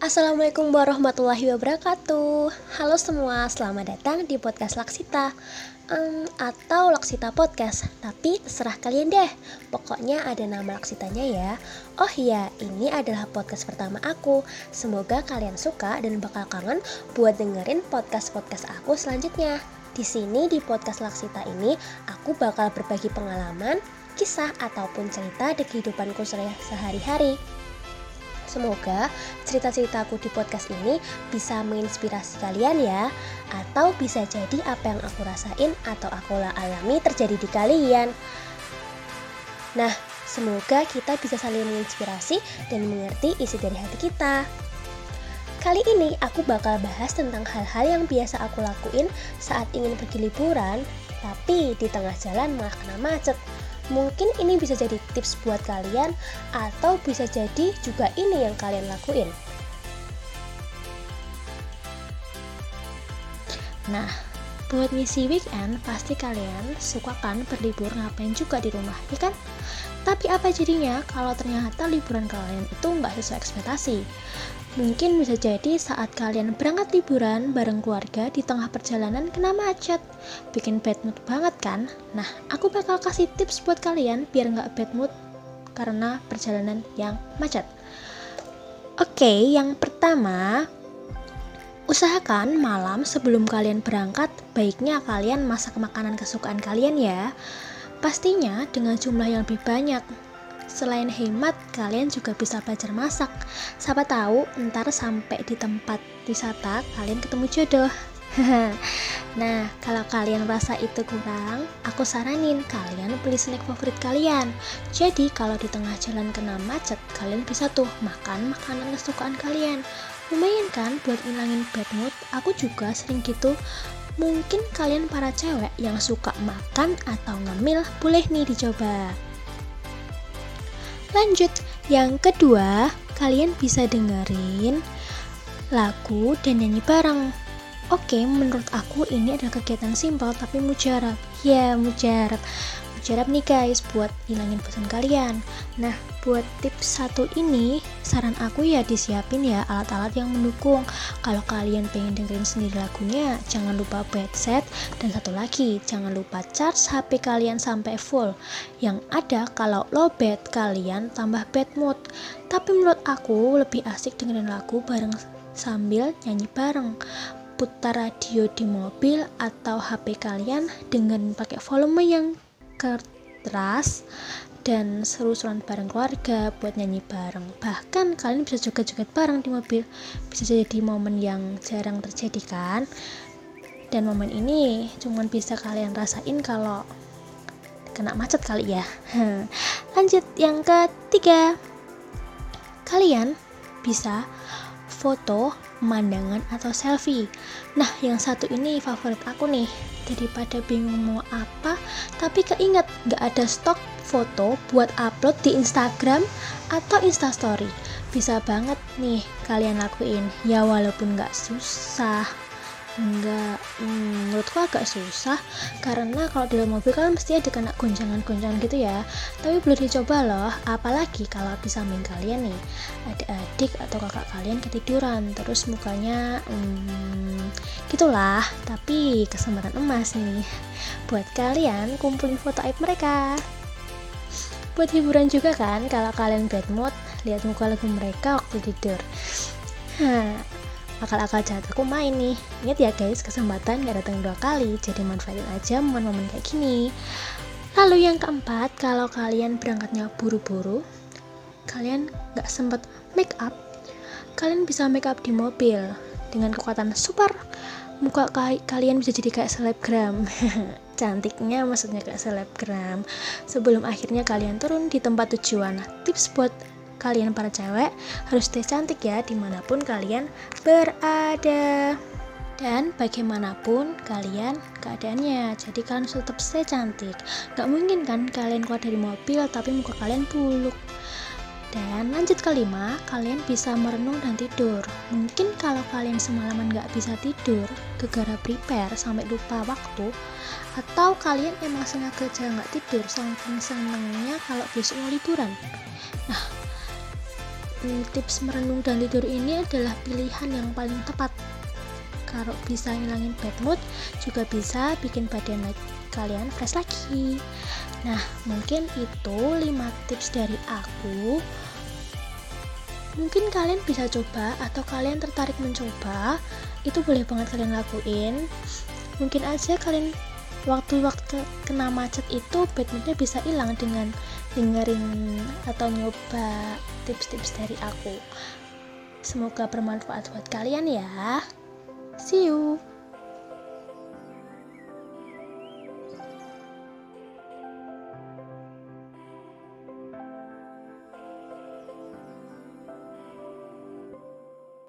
Assalamualaikum warahmatullahi wabarakatuh. Halo semua, selamat datang di podcast Laksita. Um, Atau Laksita Podcast. Tapi terserah kalian deh. Pokoknya ada nama Laksitanya ya. Oh iya, ini adalah podcast pertama aku. Semoga kalian suka dan bakal kangen buat dengerin podcast-podcast aku selanjutnya. Di sini di podcast Laksita ini, aku bakal berbagi pengalaman, kisah, ataupun cerita di kehidupanku sehari-hari. Semoga cerita-ceritaku di podcast ini bisa menginspirasi kalian ya Atau bisa jadi apa yang aku rasain atau aku alami terjadi di kalian. Nah, semoga kita bisa saling menginspirasi dan mengerti isi dari hati kita. Kali ini aku bakal bahas tentang hal-hal yang biasa aku lakuin saat ingin pergi liburan Tapi di tengah jalan malah kena macet Mungkin ini bisa jadi tips buat kalian atau bisa jadi juga ini yang kalian lakuin. Nah, buat misi weekend pasti kalian suka kan berlibur ngapain juga di rumah, ya kan? Tapi apa jadinya kalau ternyata liburan kalian itu nggak sesuai ekspektasi? Mungkin bisa jadi saat kalian berangkat liburan bareng keluarga di tengah perjalanan kena macet. Bikin bad mood banget kan? Nah, aku bakal kasih tips buat kalian biar nggak bad mood karena perjalanan yang macet. Oke, yang pertama, usahakan malam sebelum kalian berangkat, baiknya kalian masak makanan kesukaan kalian ya. Pastinya dengan jumlah yang lebih banyak Selain hemat, kalian juga bisa belajar masak. Siapa tahu ntar sampai di tempat wisata kalian ketemu jodoh. nah, kalau kalian rasa itu kurang, aku saranin kalian beli snack favorit kalian. Jadi, kalau di tengah jalan kena macet, kalian bisa tuh makan makanan kesukaan kalian. Lumayan kan buat ngilangin bad mood? Aku juga sering gitu. Mungkin kalian para cewek yang suka makan atau ngemil boleh nih dicoba. Lanjut, yang kedua, kalian bisa dengerin lagu dan nyanyi bareng. Oke, menurut aku ini adalah kegiatan simpel tapi mujarab. Ya, mujarab jarap nih guys buat hilangin pesan kalian nah buat tips satu ini saran aku ya disiapin ya alat-alat yang mendukung. Kalau kalian pengen dengerin sendiri lagunya jangan lupa headset dan satu lagi jangan lupa charge HP kalian sampai full. Yang ada kalau low bed kalian tambah bad mood. Tapi menurut aku lebih asik dengerin lagu bareng sambil nyanyi bareng. Putar radio di mobil atau HP kalian dengan pakai volume yang keras dan seru-seruan bareng keluarga buat nyanyi bareng. Bahkan kalian bisa joget-joget bareng di mobil. Bisa jadi momen yang jarang terjadi kan? Dan momen ini cuman bisa kalian rasain kalau kena macet kali ya. Lanjut yang ketiga. Kalian bisa foto pemandangan atau selfie. Nah yang satu ini favorit aku nih. Daripada bingung mau apa tapi keinget gak ada stok foto buat upload di Instagram atau Instastory. Bisa banget nih kalian lakuin. Ya walaupun gak susah enggak. Hmm, menurutku agak susah. Karena kalau di dalam mobil kan mesti ada kena gonjangan-gonjangan gitu ya. Tapi belum dicoba loh. Apalagi kalau bisa main kalian nih. Adik-adik atau kakak kalian ketiduran. Terus mukanya hmm, gitulah. Tapi kesempatan emas nih. Buat kalian kumpulin foto aib mereka. Buat hiburan juga kan kalau kalian bad mood lihat muka lagu mereka waktu tidur akal-akal jahat aku main nih. Ingat ya guys kesempatan gak datang dua kali jadi manfaatin aja momen-momen kayak gini. Lalu yang keempat kalau kalian berangkatnya buru-buru kalian gak sempet make up kalian bisa make up di mobil dengan kekuatan super. Muka kalian bisa jadi kayak selebgram. Cantiknya maksudnya kayak selebgram. Sebelum akhirnya kalian turun di tempat tujuan tips buat kalian para cewek harus stay cantik ya di mana pun kalian berada dan bagaimanapun kalian keadaannya jadi kalian tetap stay cantik gak mungkin kan kalian keluar dari mobil tapi muka kalian buluk dan lanjut kelima, kalian bisa merenung dan tidur. Mungkin kalau kalian semalaman gak bisa tidur, gegara prepare sampai lupa waktu, atau kalian emang sengaja gak tidur saking senengnya kalau besok mau liburan. Nah, tips merenung dan tidur ini adalah pilihan yang paling tepat. Kalau bisa ngilangin bad mood juga bisa bikin badan kalian fresh lagi. Nah mungkin itu 5 tips dari aku. Mungkin kalian bisa coba atau kalian tertarik mencoba itu boleh banget kalian lakuin. Mungkin aja kalian waktu-waktu kena macet itu bad moodnya bisa hilang dengan dengerin atau nyoba tips-tips dari aku. Semoga bermanfaat buat kalian ya. See you